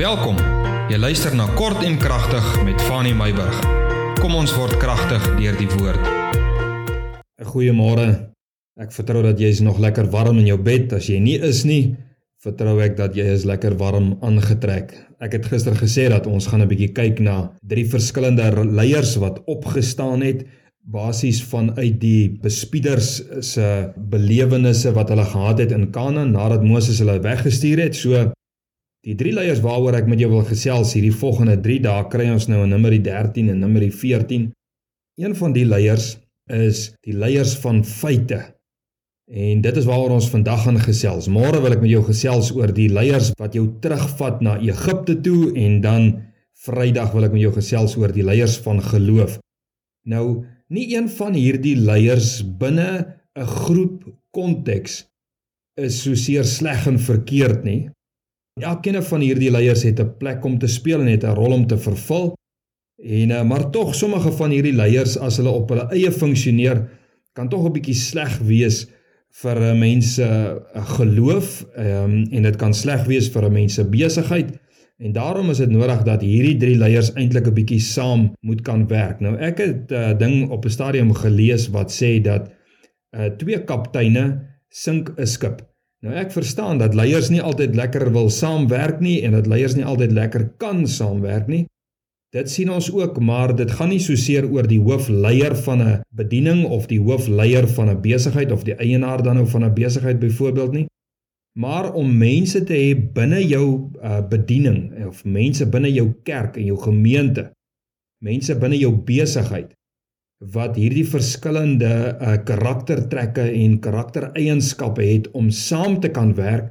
Welkom. Jy luister na Kort en Kragtig met Fanny Meyburg. Kom ons word kragtig deur die woord. 'n Goeiemôre. Ek vertrou dat jy is nog lekker warm in jou bed. As jy nie is nie, vertrou ek dat jy is lekker warm aangetrek. Ek het gister gesê dat ons gaan 'n bietjie kyk na drie verskillende leiers wat opgestaan het basies vanuit die bespieders se belewennisse wat hulle gehad het in Kanaan nadat Moses hulle weggestuur het. So Die drie leiers waaroor ek met jou wil gesels hierdie volgende 3 dae kry ons nou in Numeri 13 en Numeri 14. Een van die leiers is die leiers van feite. En dit is waaroor ons vandag gaan gesels. Môre wil ek met jou gesels oor die leiers wat jou terugvat na Egipte toe en dan Vrydag wil ek met jou gesels oor die leiers van geloof. Nou, nie een van hierdie leiers binne 'n groep konteks is so seer sleg en verkeerd nie. Elkeen van hierdie leiers het 'n plek om te speel en het 'n rol om te vervul. En eh, maar tog sommige van hierdie leiers as hulle op hulle eie funksioneer kan tog 'n bietjie sleg wees vir 'n mens se geloof um, en dit kan sleg wees vir 'n mens se besigheid. En daarom is dit nodig dat hierdie drie leiers eintlik 'n bietjie saam moet kan werk. Nou ek het 'n uh, ding op 'n stadium gelees wat sê dat uh, twee kapteine sink 'n skip. Nou ek verstaan dat leiers nie altyd lekker wil saamwerk nie en dat leiers nie altyd lekker kan saamwerk nie. Dit sien ons ook, maar dit gaan nie so seer oor die hoofleier van 'n bediening of die hoofleier van 'n besigheid of die eienaar dan nou van 'n besigheid byvoorbeeld nie. Maar om mense te hê binne jou uh, bediening of mense binne jou kerk en jou gemeente, mense binne jou besigheid wat hierdie verskillende uh, karaktertrekke en karaktereienskappe het om saam te kan werk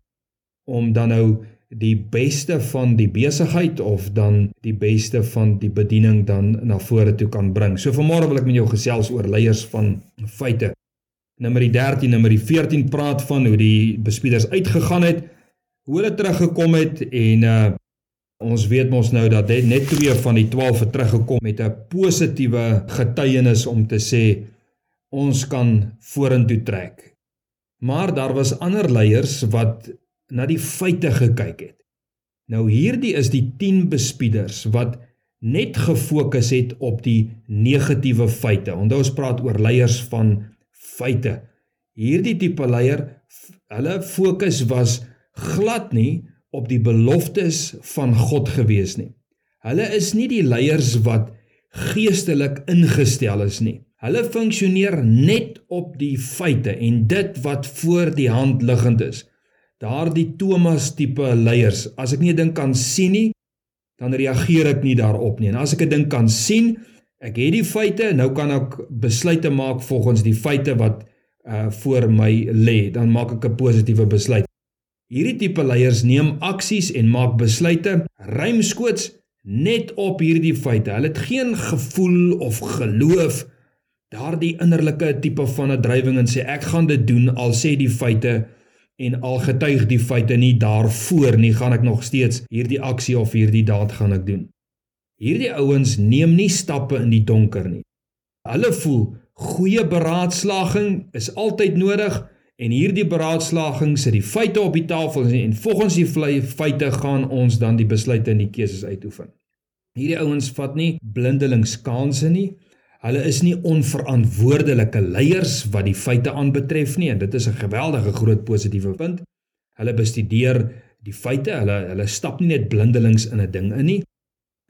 om dan nou die beste van die besigheid of dan die beste van die bediening dan na vore toe kan bring. So vanmôre wil ek met jou gesels oor leiers van feite. Nommer 13, nommer 14 praat van hoe die bespieders uitgegaan het, hoe hulle teruggekom het en uh Ons weet mos nou dat net twee van die 12 het teruggekom met 'n positiewe getuienis om te sê ons kan vorentoe trek. Maar daar was ander leiers wat na die feite gekyk het. Nou hierdie is die 10 bespieders wat net gefokus het op die negatiewe feite. Onthou ons praat oor leiers van feite. Hierdie tipe leier, hulle fokus was glad nie op die beloftes van God gewees nie. Hulle is nie die leiers wat geestelik ingestel is nie. Hulle funksioneer net op die feite en dit wat voor die hand liggend is. Daardie Thomas tipe leiers, as ek nie 'n ding kan sien nie, dan reageer ek nie daarop nie. En as ek 'n ding kan sien, ek het die feite, nou kan ek besluite maak volgens die feite wat uh voor my lê, dan maak ek 'n positiewe besluit. Hierdie tipe leiers neem aksies en maak besluite ruimskoots net op hierdie feite. Hulle het geen gevoel of geloof daardie innerlike tipe van 'n drywing en sê ek gaan dit doen al sê die feite en al getuig die feite nie daarvoor nie gaan ek nog steeds hierdie aksie of hierdie daad gaan ek doen. Hierdie ouens neem nie stappe in die donker nie. Hulle voel goeie beraadslaging is altyd nodig En hierdie beraadslaging sit die feite op die tafel en volgens die feite gaan ons dan die besluite en die keuses uitoefen. Hierdie ouens vat nie blindelings kansse nie. Hulle is nie onverantwoordelike leiers wat die feite aanbetref nie en dit is 'n geweldige groot positiewe punt. Hulle bestudeer die feite, hulle hulle stap nie net blindelings in 'n ding in nie.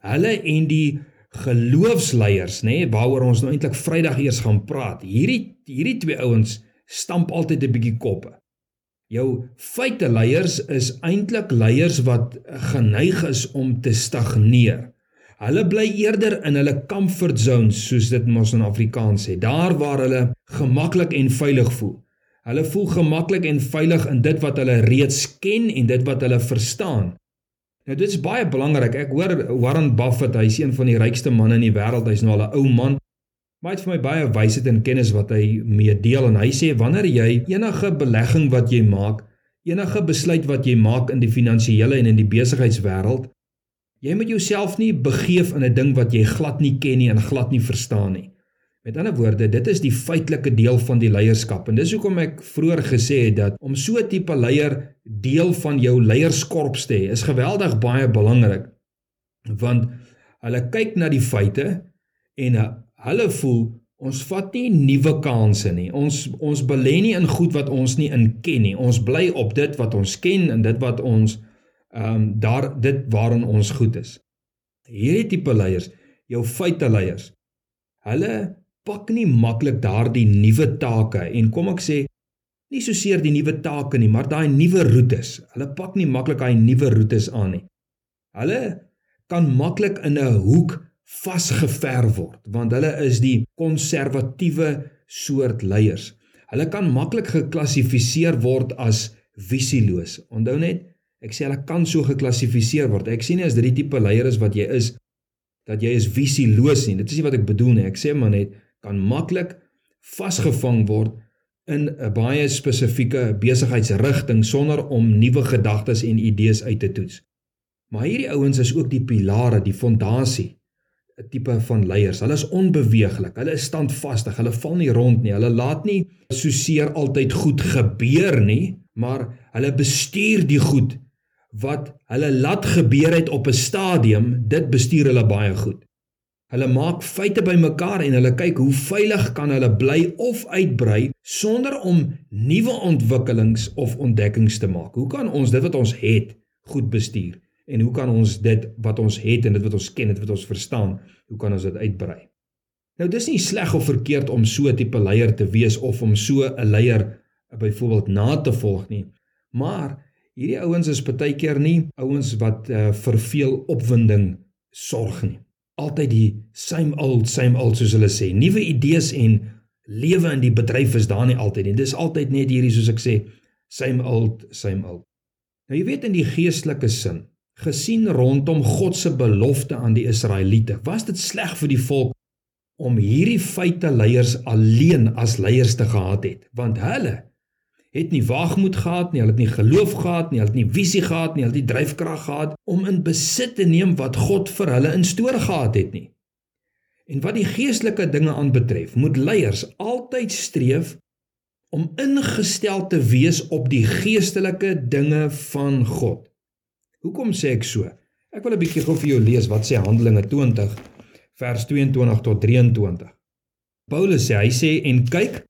Hulle en die geloofsleiers, nê, waaroor ons nou eintlik Vrydag eers gaan praat. Hierdie hierdie twee ouens stamp altyd 'n bietjie koppe. Jou feite leiers is eintlik leiers wat geneig is om te stagneer. Hulle bly eerder in hulle comfort zones soos dit mos in Afrikaans sê, daar waar hulle gemaklik en veilig voel. Hulle voel gemaklik en veilig in dit wat hulle reeds ken en dit wat hulle verstaan. Nou dit is baie belangrik. Ek hoor Warren Buffett, hy's een van die rykste manne in die wêreld. Hy's nou al 'n ou man. Maar hy het vir my baie wysheid en kennis wat hy mee deel en hy sê wanneer jy enige belegging wat jy maak, enige besluit wat jy maak in die finansiële en in die besigheidswêreld, jy moet jouself nie begeef in 'n ding wat jy glad nie ken nie en glad nie verstaan nie. Met ander woorde, dit is die feitelike deel van die leierskap en dis hoekom ek vroeër gesê het dat om so 'n tipe leier deel van jou leierskorps te hê is geweldig baie belangrik. Want hulle kyk na die feite en hulle voel ons vat nie nuwe kansse nie. Ons ons belê nie in goed wat ons nie in ken nie. Ons bly op dit wat ons ken en dit wat ons ehm um, daar dit waarin ons goed is. Hierdie tipe leiers, jou feite leiers, hulle pak nie maklik daardie nuwe take en kom ek sê nie so seer die nuwe take nie, maar daai nuwe roetes. Hulle pak nie maklik daai nuwe roetes aan nie. Hulle kan maklik in 'n hoek vasgeverf word want hulle is die konservatiewe soort leiers. Hulle kan maklik geklassifiseer word as visieloos. Onthou net, ek sê hulle kan so geklassifiseer word. Ek sê nie as dit die tipe leier is wat jy is dat jy is visieloos nie. Dit is nie wat ek bedoel nie. Ek sê maar net kan maklik vasgevang word in 'n baie spesifieke besigheidsrigting sonder om nuwe gedagtes en idees uit te toets. Maar hierdie ouens is ook die pilare, die fondasie tipe van leiers. Hulle is onbeweeglik, hulle is standvastig, hulle val nie rond nie. Hulle laat nie so seer altyd goed gebeur nie, maar hulle bestuur die goed wat hulle laat gebeur het op 'n stadium, dit bestuur hulle baie goed. Hulle maak feite bymekaar en hulle kyk hoe veilig kan hulle bly of uitbrei sonder om nuwe ontwikkelings of ontdekkings te maak. Hoe kan ons dit wat ons het goed bestuur? En hoe kan ons dit wat ons het en dit wat ons ken, dit wat ons verstaan, hoe kan ons dit uitbrei? Nou dis nie sleg of verkeerd om so 'n tipe leier te wees of om so 'n leier byvoorbeeld na te volg nie. Maar hierdie ouens is baie keer nie ouens wat uh, vir veel opwinding sorg nie altyd die same old same old soos hulle sê. Nuwe idees en lewe in die bedryf is daar nie altyd nie. Dis altyd net hierdie soos ek sê, same old same old. Nou jy weet in die geestelike sin, gesien rondom God se belofte aan die Israeliete, was dit sleg vir die volk om hierdie feite leiers alleen as leiers te gehad het, want hulle het nie waagmoed gehad nie, hulle het nie geloof gehad nie, hulle het nie visie gehad nie, hulle het nie dryfkrag gehad om in besit te neem wat God vir hulle instoor gehad het nie. En wat die geestelike dinge aanbetref, moet leiers altyd streef om ingestel te wees op die geestelike dinge van God. Hoekom sê ek so? Ek wil 'n bietjie gou vir jou lees wat sê Handelinge 20 vers 22 tot 23. Paulus sê hy sê en kyk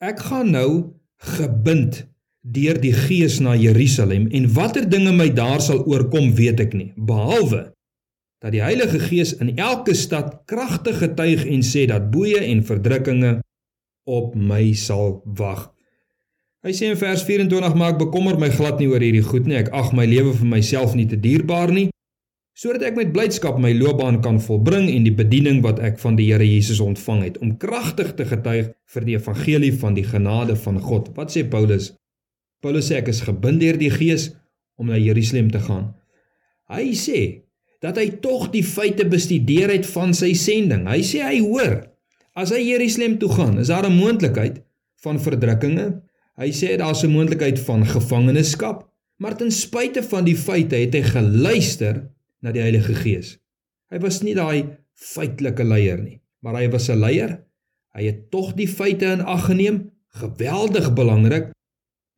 ek gaan nou gebind deur die gees na Jerusalem en watter dinge my daar sal oorkom weet ek nie behalwe dat die Heilige Gees in elke stad kragtig getuig en sê dat boeye en verdrukkinge op my sal wag. Hy sê in vers 24 maak bekommer my glad nie oor hierdie goed nie ek ag my lewe vir myself nie te dierbaar nie sodat ek met blydskap my loopbaan kan volbring en die bediening wat ek van die Here Jesus ontvang het om kragtig te getuig vir die evangelie van die genade van God. Wat sê Paulus? Paulus sê ek is gebind deur die Gees om na Jerusalem te gaan. Hy sê dat hy tog die feite bestudeer het van sy sending. Hy sê hy hoor as hy Jerusalem toe gaan, is daar 'n moontlikheid van verdrukkinge. Hy sê daar's 'n moontlikheid van gevangenskap, maar ten spyte van die feite het hy geluister na die Heilige Gees. Hy was nie daai feitelike leier nie, maar hy was 'n leier. Hy het tog die feite in ag geneem, geweldig belangrik,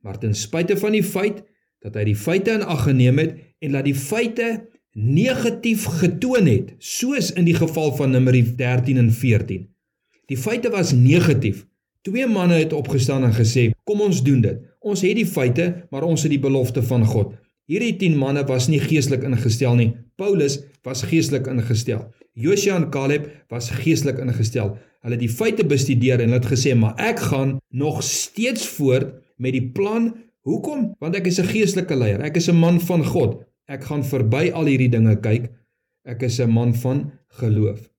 maar ten spyte van die feit dat hy die feite in ag geneem het en dat die feite negatief getoon het, soos in die geval van Numeri 13 en 14. Die feite was negatief. Twee manne het opgestaan en gesê: "Kom ons doen dit. Ons het die feite, maar ons het die belofte van God." Hierdie 10 manne was nie geestelik ingestel nie. Paulus was geestelik ingestel. Josua en Caleb was geestelik ingestel. Hulle het die feite bestudeer en hulle het gesê, "Maar ek gaan nog steeds voort met die plan. Hoekom? Want ek is 'n geestelike leier. Ek is 'n man van God. Ek gaan verby al hierdie dinge kyk. Ek is 'n man van geloof."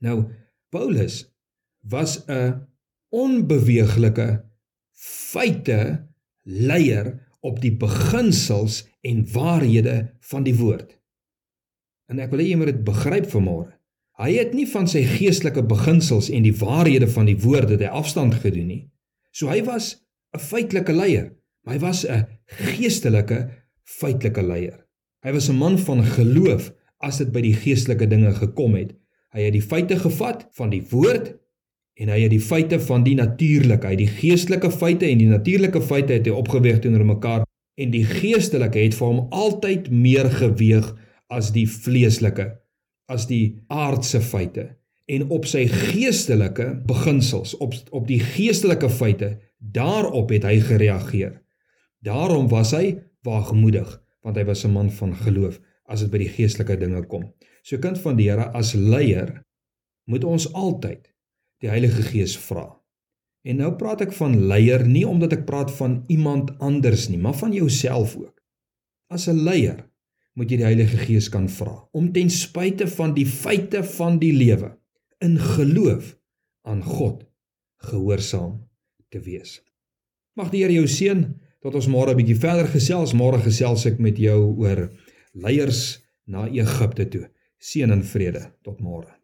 Nou, Paulus was 'n onbeweeglike feite leier op die beginsels en waarhede van die woord. En ek wil hê jy moet dit begryp vanmôre. Hy het nie van sy geestelike beginsels en die waarhede van die woorde dit afstand gedoen nie. So hy was 'n feitelike leier, maar hy was 'n geestelike feitelike leier. Hy was 'n man van geloof as dit by die geestelike dinge gekom het. Hy het die feite gevat van die woord En hy het die feite van die natuurlike, hy die geestelike feite en die natuurlike feite het hy opgeweg teenoor mekaar en die geestelike het vir hom altyd meer geweg as die vleeslike, as die aardse feite. En op sy geestelike beginsels, op op die geestelike feite, daarop het hy gereageer. Daarom was hy waagmoedig, want hy was 'n man van geloof as dit by die geestelike dinge kom. So kind van die Here as leier moet ons altyd die Heilige Gees vra. En nou praat ek van leier nie omdat ek praat van iemand anders nie, maar van jouself ook. As 'n leier moet jy die Heilige Gees kan vra om ten spyte van die feite van die lewe in geloof aan God gehoorsaam te wees. Mag die Here jou seën tot ons môre 'n bietjie verder gesels. Môre gesels ek met jou oor leiers na Egipte toe. Seën en vrede tot môre.